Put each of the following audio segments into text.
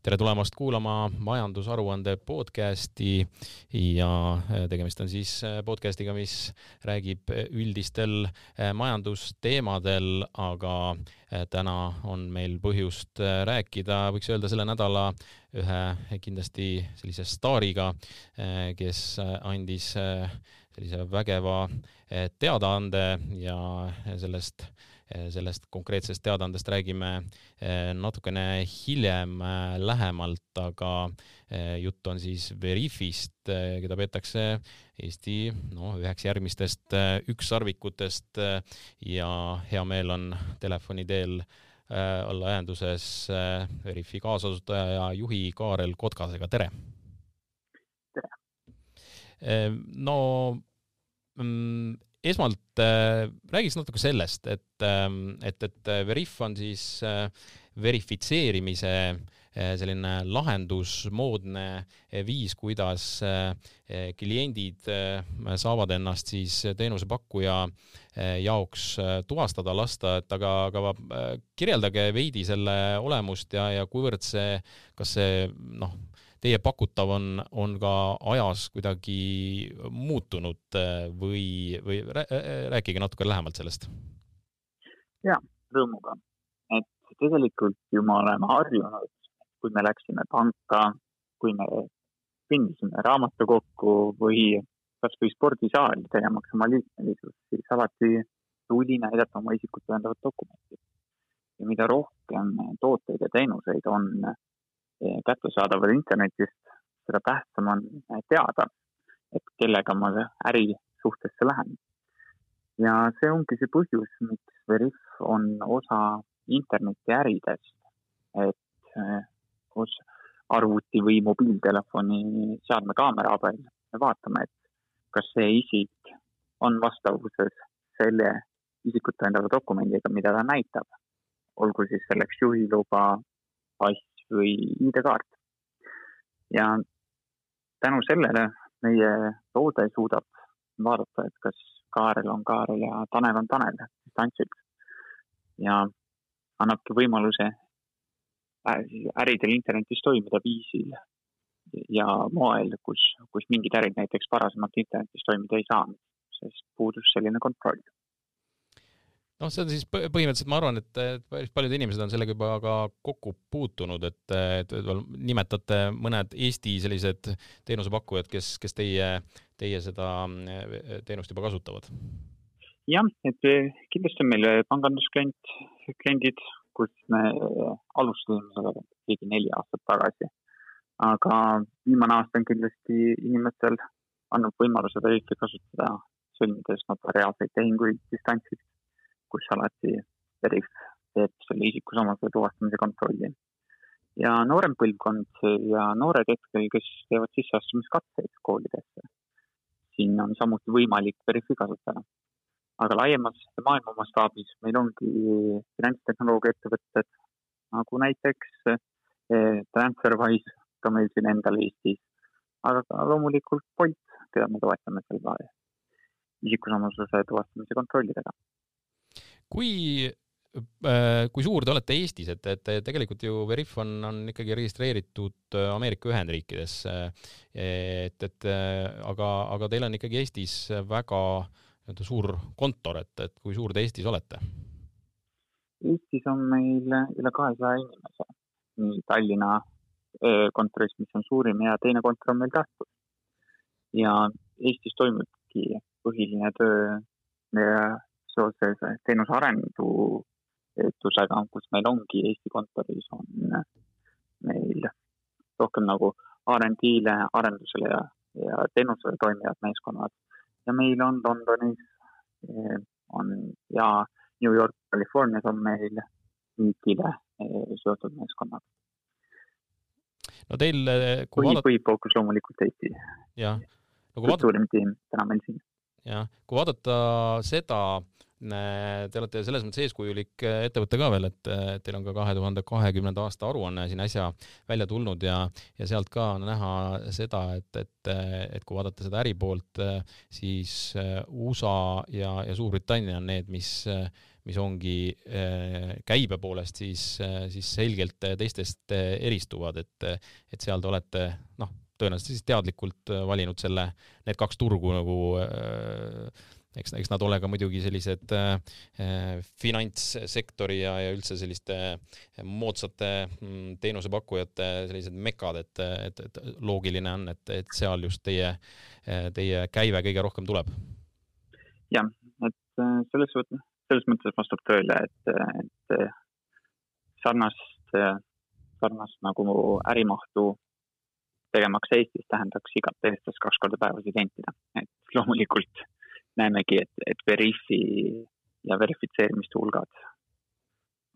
tere tulemast kuulama majandusaruande podcasti. Ja äh, tegemist on siis äh, podcastiga, mis räägib üldistel äh, majandusteemadel, aga täna on meil põhjust rääkida, võiks öelda, selle nädala ühe kindlasti sellise staariga, kes andis sellise vägeva teadaande ja sellest sellest konkreetsest teadaandest räägime eh, natukene hiljem eh, lähemalt, aga jutt on siis Veriffist, keda peetakse Eesti noh, üheks järgmistest ükssarvikutest ja hea meel on telefoni teel olla ühenduses Veriffi kaasasutaja ja juhi Kaarel Kotkasega, tere! tere! no mm, esmalt äh, räägiks natuke sellest, et, ähm, et, et äh, Veriff on siis äh, verifitseerimise äh, selline lahendusmoodne äh, viis, kuidas äh, kliendid saavad ennast siis teenusepakkuja jaoks tuvastada lasta, et aga, aga kirjeldage veidi selle olemust ja, ja kuivõrd see, kas see noh, teie pakutav on, on ka ajas kuidagi muutunud äh, või, või rääkige natuke lähemalt sellest. ja, rõõmuga, et tegelikult ju me oleme harjunud, kui me läksime panka, kui me kõndisime raamatukokku või kasvõi spordisaali tegemaks oma liikmelisust, siis alati tuli näidata oma isikut tõendavat dokumenti. ja mida rohkem tooteid ja teenuseid on kättesaadaval internetist, seda tähtsam on teada, et kellega ma ärisuhtesse lähen. ja see ongi see põhjus, miks Veriff on osa internetiäridest, et eh, koos arvuti või mobiiltelefoni seadme kaamera abil me vaatame, et kas see isik on vastavuses selle isikut tõendava dokumendiga, mida ta näitab. olgu siis selleks juhiluba, pass, või ID-kaart. ja tänu sellele meie toode suudab vaadata, et kas Kaarel on Kaarel ja Tanel on Tanel distantsilt. ja annabki võimaluse äridel internetis toimida viisil ja moel, kus, kus mingid ärid näiteks varasemalt internetis toimida ei saanud, sest puudus selline kontroll noh, see on siis põhimõtteliselt, ma arvan, et päris paljud inimesed on sellega juba ka kokku puutunud, et, et nimetate mõned Eesti sellised teenusepakkujad, kes, kes teie, teie seda eh, teenust juba kasutavad? jah, et eh, kindlasti on meil pangandusklient, kliendid, kus me alustasime sellega ligi neli aastat tagasi. aga viimane aasta on kindlasti inimestel andnud võimaluse Veriffi kasutada, sõlmides notariaalseid tehinguid distantsilt kus alati Veriff teeb selle isikusamasuse tuvastamise kontrolli. ja noorem põlvkond ja noored hetkel, kes teevad sisseastumiskatseid koolidesse, siin on samuti võimalik Veriffi kasutada. aga laiemas maailma mastaabis meil ongi finantstehnoloogia ettevõtted nagu näiteks eh, TransferWise ka meil siin endal Eestis, aga loomulikult Bolt, keda me toetame selle isikusamasuse tuvastamise kontrollidega kui äh, kui suur te olete Eestis, et, et tegelikult ju Veriff on, on ikkagi registreeritud äh, Ameerika Ühendriikides. et, et aga, aga teil on ikkagi Eestis väga nii-öelda suur kontor, et, et kui suur te Eestis olete? Eestis on meil üle kahesaja inimese, nii Tallinna kontoris, mis on suurim ja teine kontor on meil Tartus. ja Eestis toimubki põhiline töö seoses teenuse arendusetusega, kus meil ongi Eesti kontoris, on meil rohkem nagu R&D-le, arendusele ja, ja teenusele toimivad meeskonnad. ja meil on Londonis eh, on ja New York, Californias on meil eh, seotud meeskonnad. no teil, eh, kui vaadata. põhifookus loomulikult Eesti. jah. No, vaadata... tiim täna meil siin. Jah, kui vaadata seda te olete selles mõttes eeskujulik ettevõte ka veel, et teil on ka kahe tuhande kahekümnenda aasta aruanne siin äsja välja tulnud ja, ja sealt ka on näha seda, et, et, et kui vaadata seda äri poolt, siis USA ja, ja Suurbritannia on need, mis mis ongi käibe poolest siis, siis selgelt teistest eristuvad, et, et seal te olete noh, tõenäoliselt siis teadlikult valinud selle, need kaks turgu nagu äh, eks, eks nad ole ka muidugi sellised äh, äh, finantssektori ja, ja üldse selliste äh, moodsate mm, teenusepakkujate sellised mekad, et, et, et loogiline on, et, et seal just teie, äh, teie käive kõige rohkem tuleb. jah, et äh, selles selles mõttes vastab tõele, et, et sarnast, sarnast nagu ärimahtu tegemaks Eestis tähendaks igat eestlast kaks korda päevas identida, et loomulikult näemegi, et, et Veriffi ja verifitseerimiste hulgad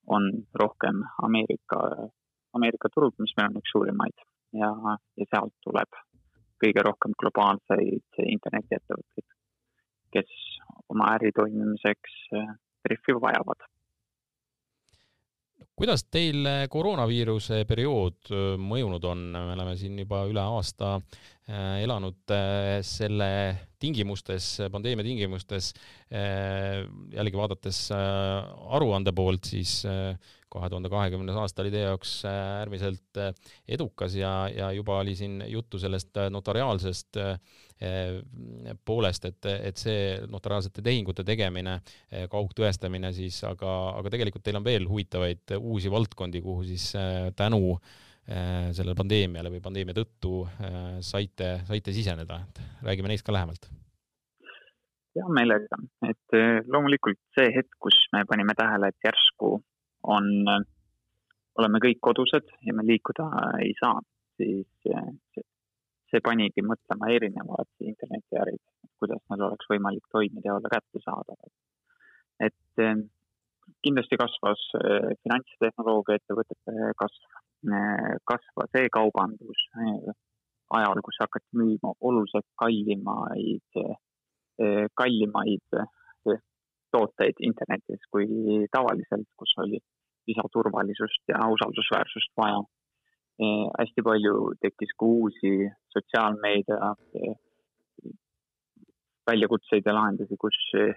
on rohkem Ameerika, Ameerika turg, mis meil on üks suurimaid. ja, ja sealt tuleb kõige rohkem globaalseid internetiettevõtteid, kes oma äri toimimiseks Veriffi vajavad kuidas teil koroonaviiruse periood mõjunud on, me oleme siin juba üle aasta äh, elanud selle tingimustes, pandeemia tingimustes, jällegi vaadates aruande poolt, siis kahe tuhande kahekümnes aasta oli teie jaoks äärmiselt edukas ja, ja juba oli siin juttu sellest notariaalsest poolest, et, et see notariaalsete tehingute tegemine, kaugtõestamine siis, aga, aga tegelikult teil on veel huvitavaid uusi valdkondi, kuhu siis tänu sellele pandeemiale või pandeemia tõttu saite, saite siseneda, et räägime neist ka lähemalt. Hea meelega, et loomulikult see hetk, kus me panime tähele, et järsku on, oleme kõik kodused ja me liikuda ei saa, siis see panigi mõtlema erinevad internetiärid, kuidas neil oleks võimalik toimida ja olla kättesaadavad. et eh, kindlasti kasvas eh, finantstehnoloogia ettevõtete kasv, eh, kasvas e-kaubandus ajal, kus hakati müüma oluliselt kallimaid, kallimaid tooteid internetis kui tavaliselt, kus oli lisaturvalisust ja usaldusväärsust vaja Eh, hästi palju tekkis ka uusi sotsiaalmeedia eh, väljakutseid ja lahendusi, kus eh,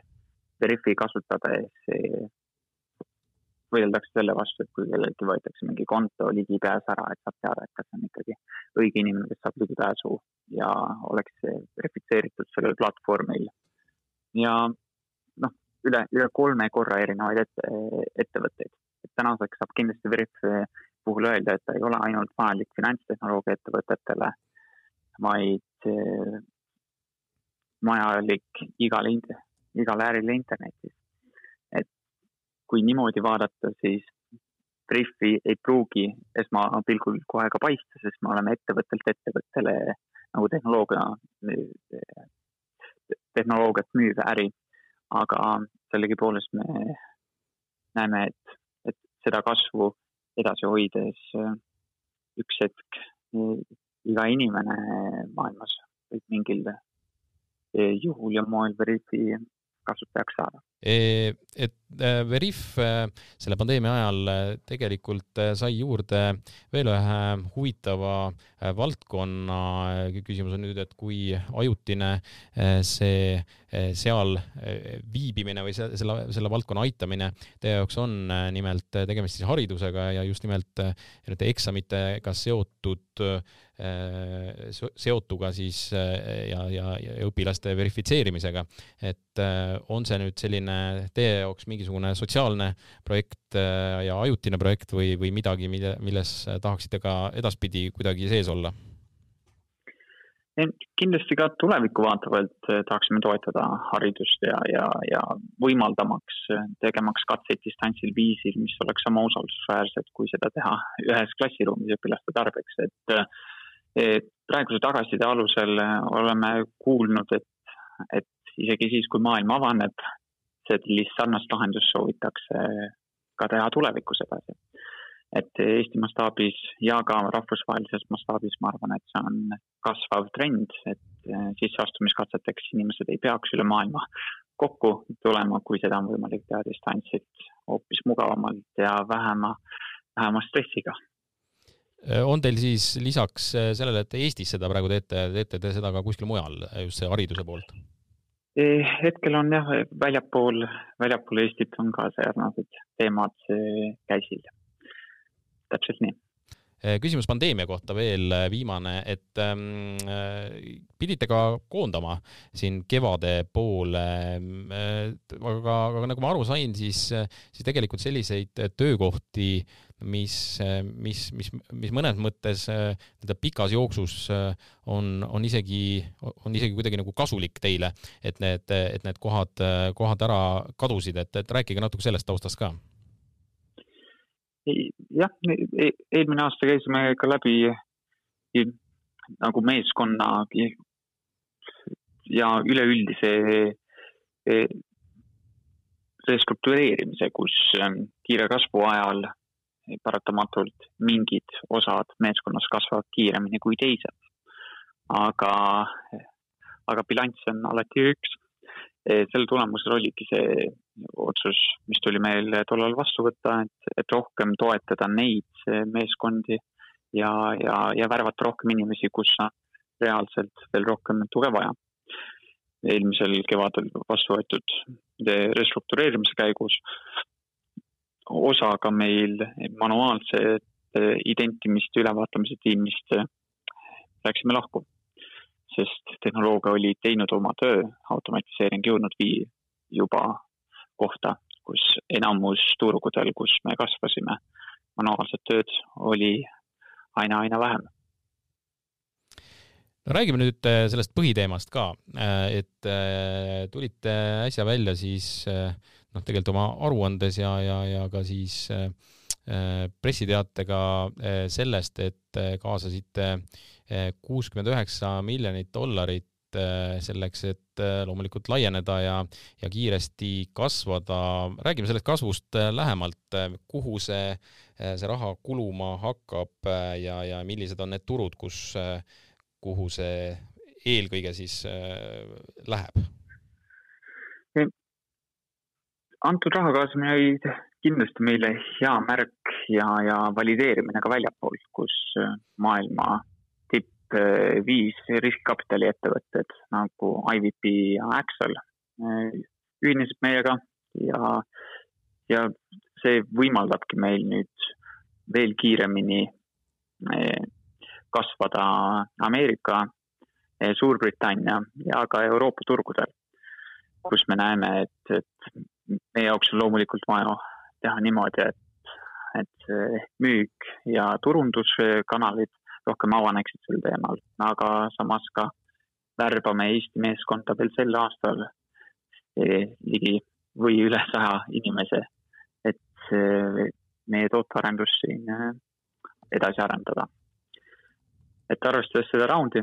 Veriffi kasutades võideldakse selle vastu, et kui kellelgi võetakse mingi konto ligipääs ära, et saab teada, et kas on ikkagi õige inimene, kes saab ligipääsu ja oleks verifitseeritud sellel platvormil. ja noh, üle, üle kolme korra erinevaid ette, ettevõtteid. Et tänaseks saab kindlasti Veriff puhul öelda, et ta ei ole ainult vajalik finantstehnoloogia ettevõtetele, vaid vajalik igale, igale ärile internetis. et kui niimoodi vaadata, siis Briefi ei pruugi esmapilgul kohe ka paista, sest me oleme ettevõttelt ettevõttele nagu tehnoloogia, tehnoloogiat müüv äri. aga sellegipoolest me näeme, et seda kasvu edasi hoides äh, üks hetk äh, iga inimene maailmas võib mingil äh, juhul ja moel Veriffi kasutajaks saada. Et Veriff selle pandeemia ajal tegelikult sai juurde veel ühe huvitava valdkonna. küsimus on nüüd, et kui ajutine see seal viibimine või selle, selle valdkonna aitamine teie jaoks on. nimelt tegemist siis haridusega ja just nimelt nende eksamitega seotud seotuga siis ja, ja, ja õpilaste verifitseerimisega. et on see nüüd selline teie jaoks mingisugune sotsiaalne projekt äh, ja ajutine projekt või, või midagi, mille, milles tahaksite ka edaspidi kuidagi sees olla? kindlasti ka tulevikku vaatavalt äh, tahaksime toetada haridust ja, ja, ja võimaldamaks, tegemaks katseid distantsil viisil, mis oleks sama usaldusväärsed, kui seda teha ühes klassiruumis õpilaste tarbeks, et, et praeguse tagasiside alusel oleme kuulnud, et, et isegi siis, kui maailm avaneb, sellist sarnast lahendust soovitakse ka teha tulevikus edasi. et Eesti mastaabis ja ka rahvusvahelises mastaabis ma arvan, et see on kasvav trend, et sisseastumiskatseteks inimesed ei peaks üle maailma kokku tulema, kui seda on võimalik teha distantsilt hoopis mugavamalt ja vähema, vähema stressiga. on teil siis lisaks sellele, et Eestis seda praegu teete, teete te seda ka kuskil mujal, just see hariduse poolt? Hetkel on jah, väljapool, väljapool Eestit on ka sarnased teemad käsil. täpselt nii Eh, küsimus pandeemia kohta veel eh, viimane, et ähm, pidite ka koondama siin kevade poole äh,. aga, aga nagu ma aru sain, siis, siis tegelikult selliseid töökohti, mis, mis, mis, mis mõnes mõttes nii-öelda pikas jooksus on, on isegi, on isegi kuidagi nagu kasulik teile, et need, et need kohad, kohad ära kadusid, et, et rääkige natuke sellest taustast ka jah, e-, eelmine aasta käisime ka läbi nagu meeskonna ja üleüldise e, restruktureerimise, kus kiire kasvu ajal paratamatult mingid osad meeskonnas kasvavad kiiremini kui teised. aga, aga bilanss on alati üks selle tulemusel oligi see otsus, mis tuli meil tollal vastu võtta, et, et rohkem toetada neid meeskondi ja, ja, ja värvata rohkem inimesi, kus on reaalselt veel rohkem tuge vaja. eelmisel kevadel vastu võetud restruktureerimise käigus osaga meil manuaalse identimist ülevaatamise tiimist läksime lahku sest tehnoloogia oli teinud oma töö, automatiseering jõudnud vii juba kohta, kus enamus turgudel, kus me kasvasime, manuaalset tööd oli aina, aina vähem. No räägime nüüd äh, sellest põhiteemast ka, äh, et äh, tulite äsja välja siis noh, tegelikult oma aruandes ja, ja, ja ka siis pressiteatega sellest, et kaasasite kuuskümmend üheksa miljonit dollarit äh, selleks, et äh, loomulikult laieneda ja, ja kiiresti kasvada. räägime sellest kasvust äh, lähemalt, kuhu see, see raha kuluma hakkab ja, ja millised on need turud, kus, kuhu see eelkõige siis läheb? antud raha kaasamine oli kindlasti meile hea märk ja, ja valideerimine ka väljapool, kus maailma viis riskikapitali ettevõtted nagu IVP ja Axel äh, ühinesid meiega ja, ja see võimaldabki meil nüüd veel kiiremini äh, kasvada Ameerika, Suurbritannia ja ka Euroopa turgudel, kus me näeme, et, et meie jaoks on loomulikult vaja teha niimoodi, et, et müük ja turunduskanalid rohkem avaneksid sel teemal, aga samas ka värbame Eesti meeskonda veel sel aastal eh, ligi või üle saja inimese, et eh, meie tootearendust siin eh, edasi arendada. et arvestades seda raundi,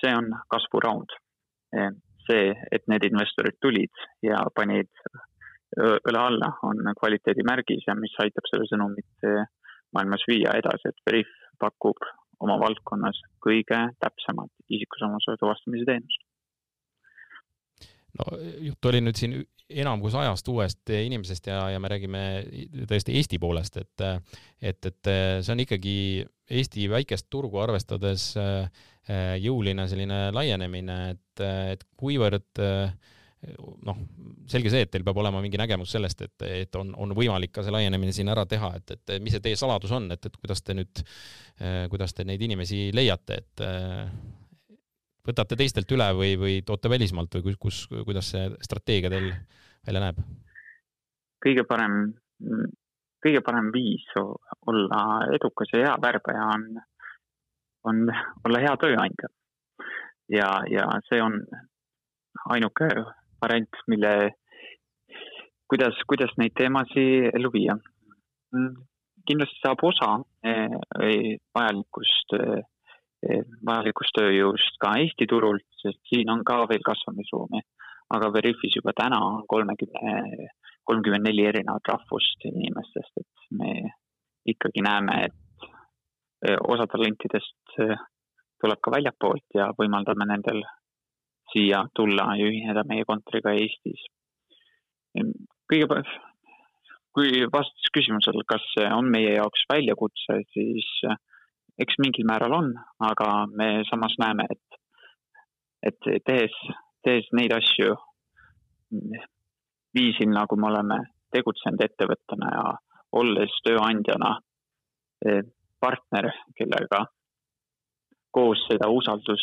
see on kasvuraund. see, et need investorid tulid ja panid õle alla, on kvaliteedimärgis ja mis aitab seda sõnumit maailmas viia edasi, et Veriff pakub oma valdkonnas kõige täpsemat isikusamasuse tuvastamise teenust. no jutt oli nüüd siin enam kui sajast uuest inimesest ja, ja me räägime tõesti Eesti poolest, et, et, et see on ikkagi Eesti väikest turgu arvestades jõuline selline laienemine, et, et kuivõrd äh, noh, selge see, et teil peab olema mingi nägemus sellest, et, et on, on võimalik ka see laienemine siin ära teha, et, et mis see teie saladus on, et, et kuidas te nüüd, kuidas te neid inimesi leiate, et võtate teistelt üle või, või toote välismaalt või kus, kuidas see strateegia teil välja näeb? kõige parem, kõige parem viis olla edukas ja hea värbaja on, on olla hea tööandja. ja, ja see on ainuke variant, mille, kuidas, kuidas neid teemasid ellu viia. Kindlasti saab osa eh, vajalikust, eh, vajalikust tööjõust ka Eesti turult, sest siin on ka veel kasvamisruumi. aga Veriffis juba täna on kolmekümne, kolmkümmend neli erinevat rahvust inimestest, et me ikkagi näeme, et eh, osa talentidest tuleb ka väljapoolt ja võimaldame nendel siia tulla ja ühineda meie kontoriga Eestis. kõigepealt, kui vastates küsimusele, kas see on meie jaoks väljakutse, siis eks mingil määral on, aga me samas näeme, et, et tehes, tehes neid asju viisil, nagu me oleme tegutsenud ettevõttena ja olles tööandjana eh, partner, kellega koos seda usaldus,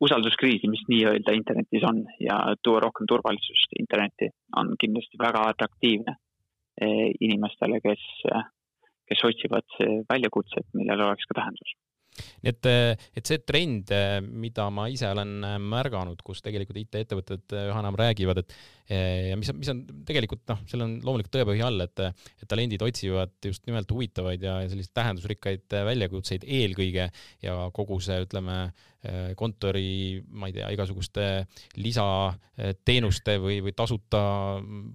usalduskriisi, mis nii-öelda internetis on ja tuua rohkem turvalisust internetti, on kindlasti väga atraktiivne eh, inimestele, kes, kes otsivad väljakutset, millel oleks ka tähendus nii et, et see trend, mida ma ise olen märganud, kus tegelikult IT-ettevõtted üha enam räägivad, et ja mis, mis on tegelikult noh, seal on loomulikult tõepõhi all, et, et talendid otsivad just nimelt huvitavaid ja selliseid tähendusrikkaid väljakutseid eelkõige ja kogu see, ütleme, kontori, ma ei tea, igasuguste lisateenuste või, või tasuta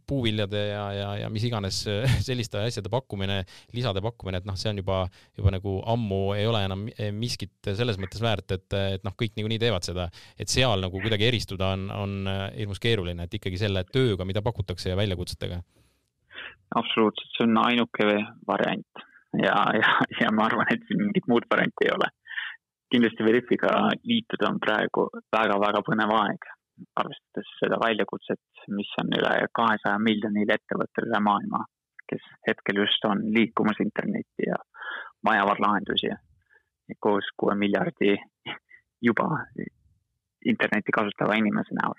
puuviljade ja, ja, ja mis iganes selliste asjade pakkumine, lisade pakkumine, et noh, see on juba, juba nagu ammu ei ole enam miskit selles mõttes väärt, et, et noh, kõik niikuinii teevad seda, et seal nagu kuidagi eristuda on, on hirmus keeruline, et ikkagi selle tööga, mida pakutakse ja väljakutsetega? absoluutselt, see on ainuke variant ja, ja, ja ma arvan, et siin mingit muud varianti ei ole. kindlasti Veriffiga liituda on praegu väga-väga põnev aeg, arvestades seda väljakutset, mis on üle kahesaja miljonil ettevõttel üle maailma, kes hetkel just on liikumas internetti ja vajavad lahendusi koos kuue miljardi juba internetti kasutava inimese näol.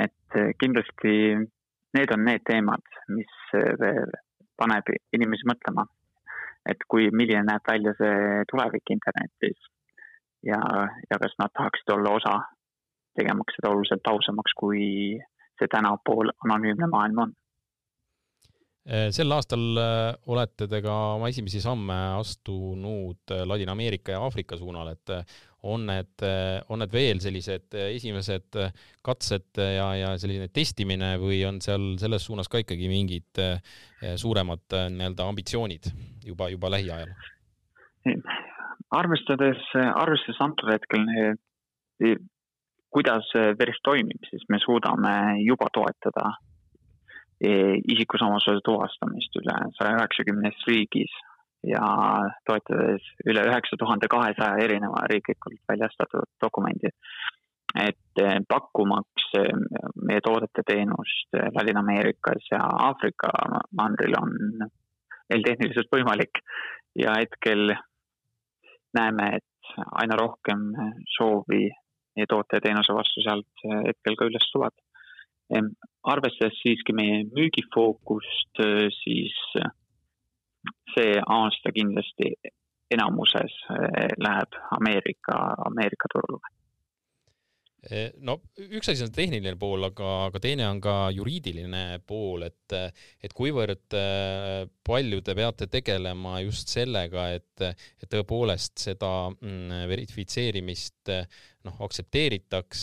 Et eh, kindlasti need on need teemad, mis eh, paneb inimesi mõtlema, et kui, milline näeb välja see tulevik internetis ja, ja kas nad tahaksid olla osa, tegemaks seda oluliselt ausamaks, kui see tänapool anonüümne maailm on sel aastal olete te ka oma esimesi samme astunud Ladina-Ameerika ja Aafrika suunal, et on need, on need veel sellised esimesed katsed ja, ja selline testimine või on seal selles suunas ka ikkagi mingid eh, suuremad eh, nii-öelda ambitsioonid juba, juba lähiajal? arvestades, arvestades antud hetkel eh, kuidas Veriff toimib, siis me suudame juba toetada isikusamasuse tuvastamist üle saja üheksakümnes riigis ja toetades üle üheksa tuhande kahesaja erineva riiklikult väljastatud dokumendi. et eh, pakkumaks eh, meie toodete teenust eh, Ladina-Ameerikas ja Aafrika mandril on meil tehniliselt võimalik ja hetkel näeme, et aina rohkem soovi meie toote ja teenuse vastu sealt hetkel ka üles tuleb. Arvestades siiski meie müügifookust, siis see aasta kindlasti enamuses eh, läheb Ameerika, Ameerika turule. No üks asi on tehniline pool, aga, aga teine on ka juriidiline pool, et, et kuivõrd palju te peate tegelema just sellega, et, et tõepoolest seda mm, verifitseerimist noh, aktsepteeritaks,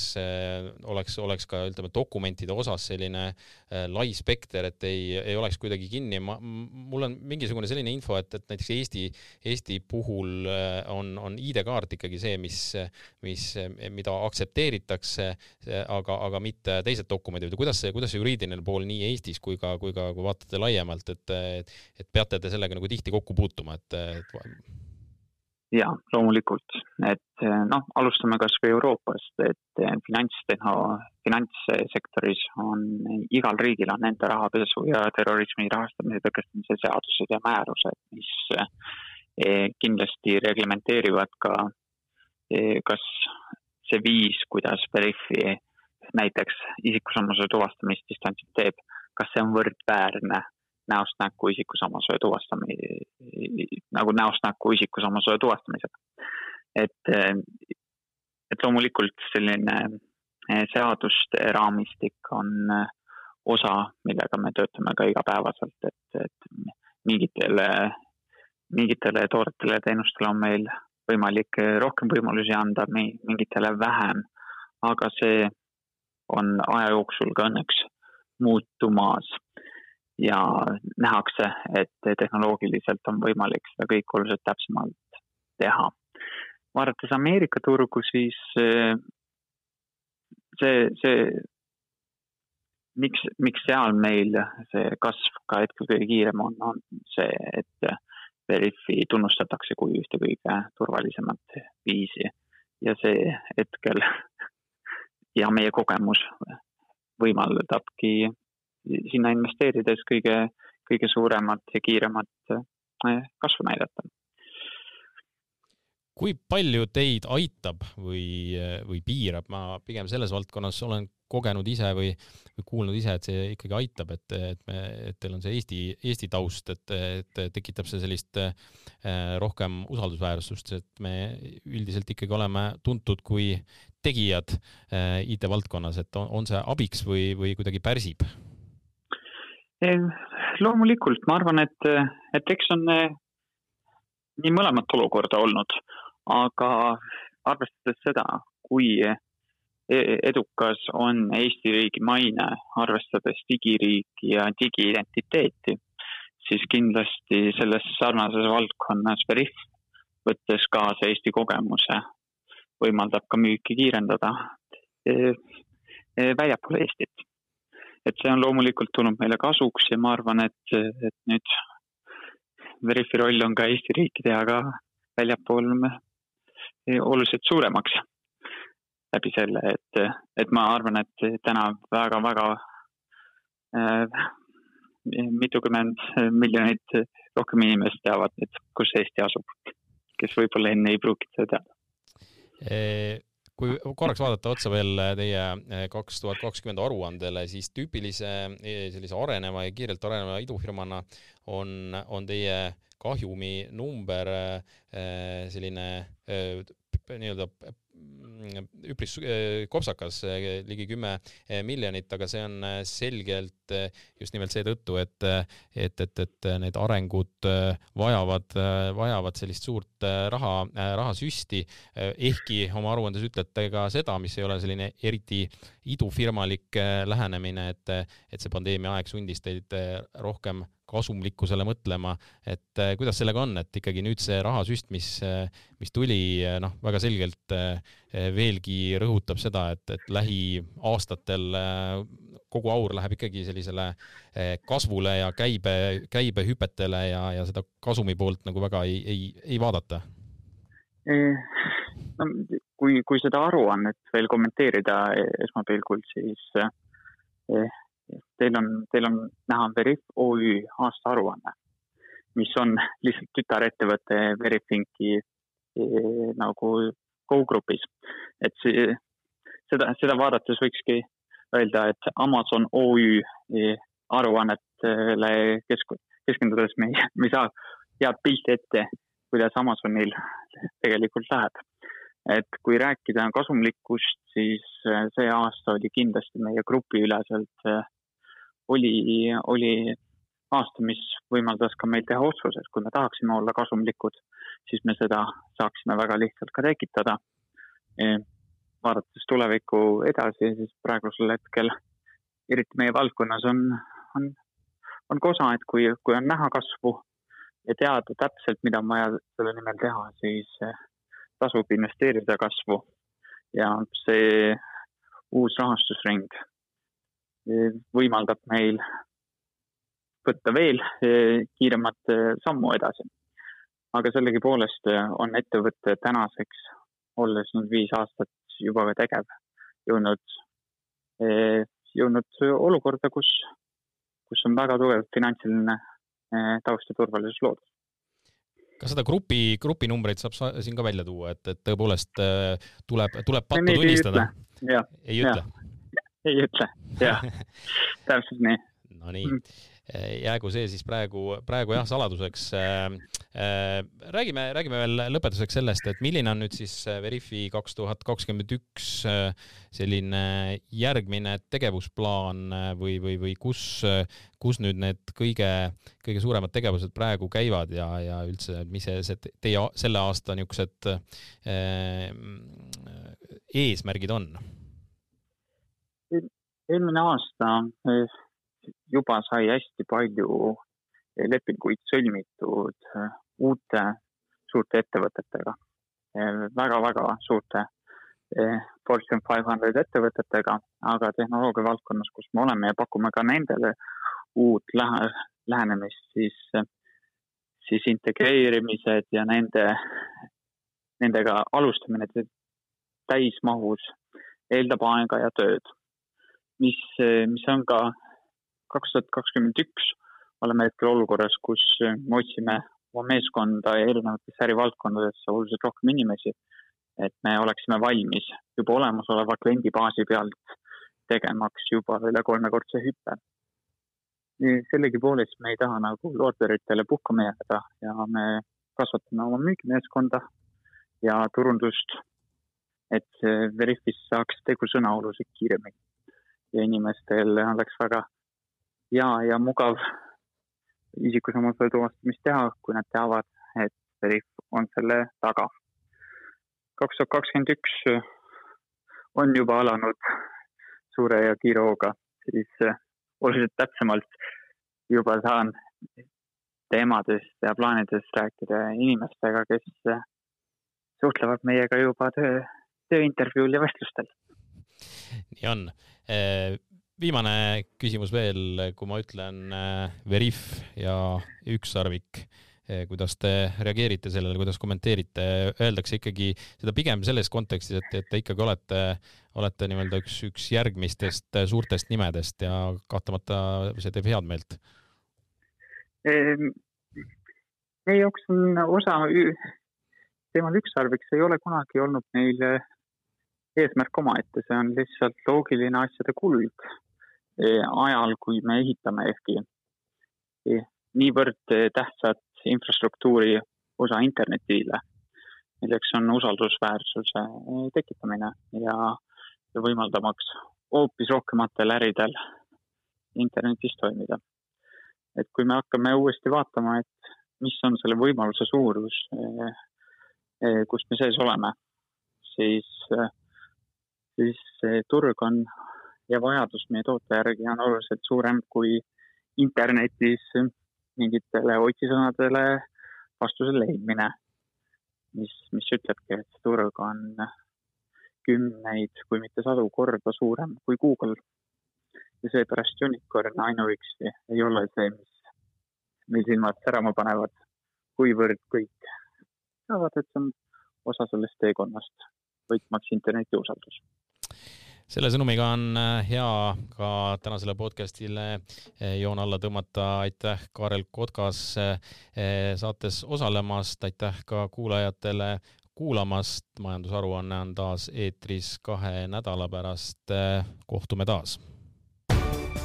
oleks, oleks ka ütleme dokumentide osas selline äh, lai spekter, et ei, ei oleks kuidagi kinni. ma, mul on mingisugune selline info, et, et näiteks Eesti, Eesti puhul äh, on, on ID-kaart ikkagi see, mis, mis, mida aktsepteeritakse, aga, aga mitte teised dokumendid või kuidas see, kuidas see juriidiline pool nii Eestis kui ka, kui ka, kui vaatate laiemalt, et, et, et peate te sellega nagu tihti kokku puutuma, et, et ja loomulikult, et eh, noh, alustame kasvõi Euroopast, et eh, finantstehno, finantssektoris on igal riigil on enda rahapesu ja terrorismi rahastamise tõkestamise seadused ja määrused, mis eh, kindlasti reglementeerivad ka, kas see viis, kuidas Veriffi näiteks isikusamasuse tuvastamist distantsilt teeb, kas see on võrdväärne näost näkku isikusamasuse tuvastamine, nagu näost näkku isikusamasuse tuvastamisega. et, et loomulikult selline eh, seaduste raamistik on eh, osa, millega me töötame ka igapäevaselt, et, et mingitele, mingitele toodetele ja teenustele on meil võimalik rohkem võimalusi anda, mingitele vähem, aga see on aja jooksul ka õnneks muutumas ja nähakse, et tehnoloogiliselt on võimalik seda kõik oluliselt täpsemalt teha. vaadates Ameerika turgu, siis eh, see, see, miks, miks seal meil see kasv ka hetkel kõige kiirem on, on see, et Veriffi tunnustatakse kui ühte kõige turvalisemat viisi ja see hetkel ja meie kogemus võimaldabki sinna investeerides kõige, kõige suuremat ja kiiremat kasvu näidata kui palju teid aitab või, või piirab, ma pigem selles valdkonnas olen kogenud ise või, või kuulnud ise, et see ikkagi aitab, et, et me, et teil on see Eesti, Eesti taust, et, et tekitab see sellist äh, rohkem usaldusväärsust, et me üldiselt ikkagi oleme tuntud kui tegijad äh, IT-valdkonnas, et on, on see abiks või, või kuidagi pärsib? Loomulikult, ma arvan, et, et eks on äh, nii mõlemat olukorda olnud aga arvestades seda, kui e-, edukas on Eesti riigi maine, arvestades digiriiki ja digiidentiteeti, siis kindlasti selles sarnases valdkonnas Veriff, võttes kaasa Eesti kogemuse, võimaldab ka müüki kiirendada e, e, väljapoole Eestit. Et see on loomulikult tulnud meile kasuks ja ma arvan, et, et nüüd Veriffi roll on ka Eesti riiki teha ka väljapool oluliselt suuremaks läbi selle, et, et ma arvan, et täna väga-väga äh, mitukümmend miljonit rohkem inimest teavad nüüd, kus Eesti asub, kes võib-olla enne ei pruukinud seda teada. Kui korraks vaadata otsa veel teie kaks tuhat kakskümmend aruandele, siis tüüpilise sellise areneva ja kiirelt areneva idufirmana on, on teie kahjumi number äh, selline äh, nii-öelda üpris äh, kopsakas, ligi kümme miljonit, aga see on selgelt just nimelt seetõttu, et, et, et, et need arengud vajavad, vajavad sellist suurt raha, rahasüsti. ehkki oma aruandes ütlete ka seda, mis ei ole selline eriti idufirmalik lähenemine, et, et see pandeemia aeg sundis teid rohkem kasumlikkusele mõtlema, et äh, kuidas sellega on, et ikkagi nüüd see rahasüst, mis, äh, mis tuli, äh, noh, väga selgelt veelgi rõhutab seda, et, et lähiaastatel kogu aur läheb ikkagi sellisele kasvule ja käibe, käibehüpetele ja, ja seda kasumi poolt nagu väga ei, ei, ei vaadata? no kui, kui seda aruannet veel kommenteerida esmapilgul, siis teil on, teil on näha Veriff OÜ aastaaruanne, mis on lihtsalt tütarettevõte Veriffinki eh, nagu kogugrupis. et see, seda, seda vaadates võikski öelda, et Amazon OÜ eh, aruannetele kesk-, keskendudes me ei, me ei saa head pilti ette, kuidas Amazonil tegelikult läheb et kui rääkida kasumlikkust, siis see aasta oli kindlasti meie grupiüleselt oli, oli aasta, mis võimaldas ka meil teha otsuse, et kui me tahaksime olla kasumlikud, siis me seda saaksime väga lihtsalt ka tekitada. E, vaadates tulevikku edasi, siis praegusel hetkel, eriti meie valdkonnas on, on, on ka osa, et kui, kui on näha kasvu ja teada täpselt, mida on vaja selle nimel teha, siis e, tasub investeerida kasvu ja see uus rahastusring võimaldab meil võtta veel eh, kiiremat eh, sammu edasi. Aga sellegipoolest eh, on ettevõte tänaseks, olles nüüd viis aastat juba ka tegev, jõudnud, jõudnud olukorda, kus, kus on väga tugev finantsiline taust ja turvalisus loodud kas seda grupi, grupinumbreid saab siin ka välja tuua, et, et tõepoolest tuleb, tuleb pattu tunnistada? ei ütle? ei ütle, jah, täpselt nii. Nonii mm., jäägu see siis praegu, praegu jah saladuseks. Äh, äh, räägime, räägime veel lõpetuseks sellest, et milline on nüüd siis Veriffi kaks tuhat kakskümmend üks selline järgmine tegevusplaan või, või, või kus, kus nüüd need kõige, kõige suuremad tegevused praegu käivad ja, ja üldse, mis see, see teie selle aasta niisugused äh, eesmärgid on? eelmine aasta juba sai hästi palju eh, lepinguid sõlmitud eh, uute suurte ettevõtetega väga,, väga-väga suurte Fortune five hundred ettevõtetega, aga tehnoloogia valdkonnas, kus me oleme ja pakume ka nendele uut lähe, lähenemist, siis, siis integreerimised ja nende, nendega alustamine täismahus eeldab aega ja tööd, mis, mis on ka kaks tuhat kakskümmend üks oleme hetkel olukorras, kus me otsime oma meeskonda erinevatesse ärivaldkondadesse oluliselt rohkem inimesi et me oleksime valmis juba olemasoleva kliendibaasi pealt tegemaks juba üle kolmekordse hüppe. sellegipoolest me ei taha nagu loorberitele puhkama jääda ja me kasvatame oma müügimeeskonda ja turundust, et Veriffis saaks tegusõna oluliselt kiiremini ja inimestel oleks väga hea ja mugav isikusamasuse tuvastamist teha, kui nad teavad, et Veriff on selle taga kaks tuhat kakskümmend üks on juba alanud suure ja kiire hooga, siis äh, oluliselt täpsemalt juba saan teemadest ja plaanidest rääkida inimestega, kes äh, suhtlevad meiega juba töö, tööintervjuul ja vestlustel. nii on. Viimane küsimus veel, kui ma ütlen Veriff ja ükssarvik Eh, kuidas te reageerite sellele, kuidas kommenteerite, öeldakse ikkagi seda pigem selles kontekstis, et, et te ikkagi olete, olete nii-öelda üks, üks järgmistest suurtest nimedest ja kahtlemata see teeb head meelt. Ehm, meie jaoks on osa teemal ükssarviks ei ole kunagi olnud meil eesmärk omaette, see on lihtsalt loogiline asjade kulg ajal, kui me ehitame ehkki eh, niivõrd tähtsat infrastruktuuri osa internetile, milleks on usaldusväärsuse tekitamine ja, ja võimaldamaks hoopis rohkematel äridel internetis toimida. et kui me hakkame uuesti vaatama, et mis on selle võimaluse suurus, eh, eh, kus me sees oleme, siis, siis turg on ja vajadus meie toote järgi on oluliselt suurem kui internetis mingitele otsisõnadele vastuse leidmine, mis, mis ütlebki, et see turg on kümneid, kui mitte sadu korda suurem kui Google. ja seepärast unicorn ainuüksi ei ole see, mis meil silmad särama panevad, kuivõrd kõik teavad, et see on osa sellest teekonnast, võitmaks interneti usaldus selle sõnumiga on äh, hea ka tänasele podcastile äh, joon alla tõmmata. aitäh, Kaarel Kotkas äh, saates osalemast, aitäh ka kuulajatele kuulamast. majandusaruanne on taas eetris kahe nädala pärast. kohtume taas.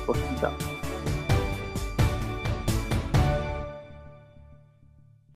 kohtume taas.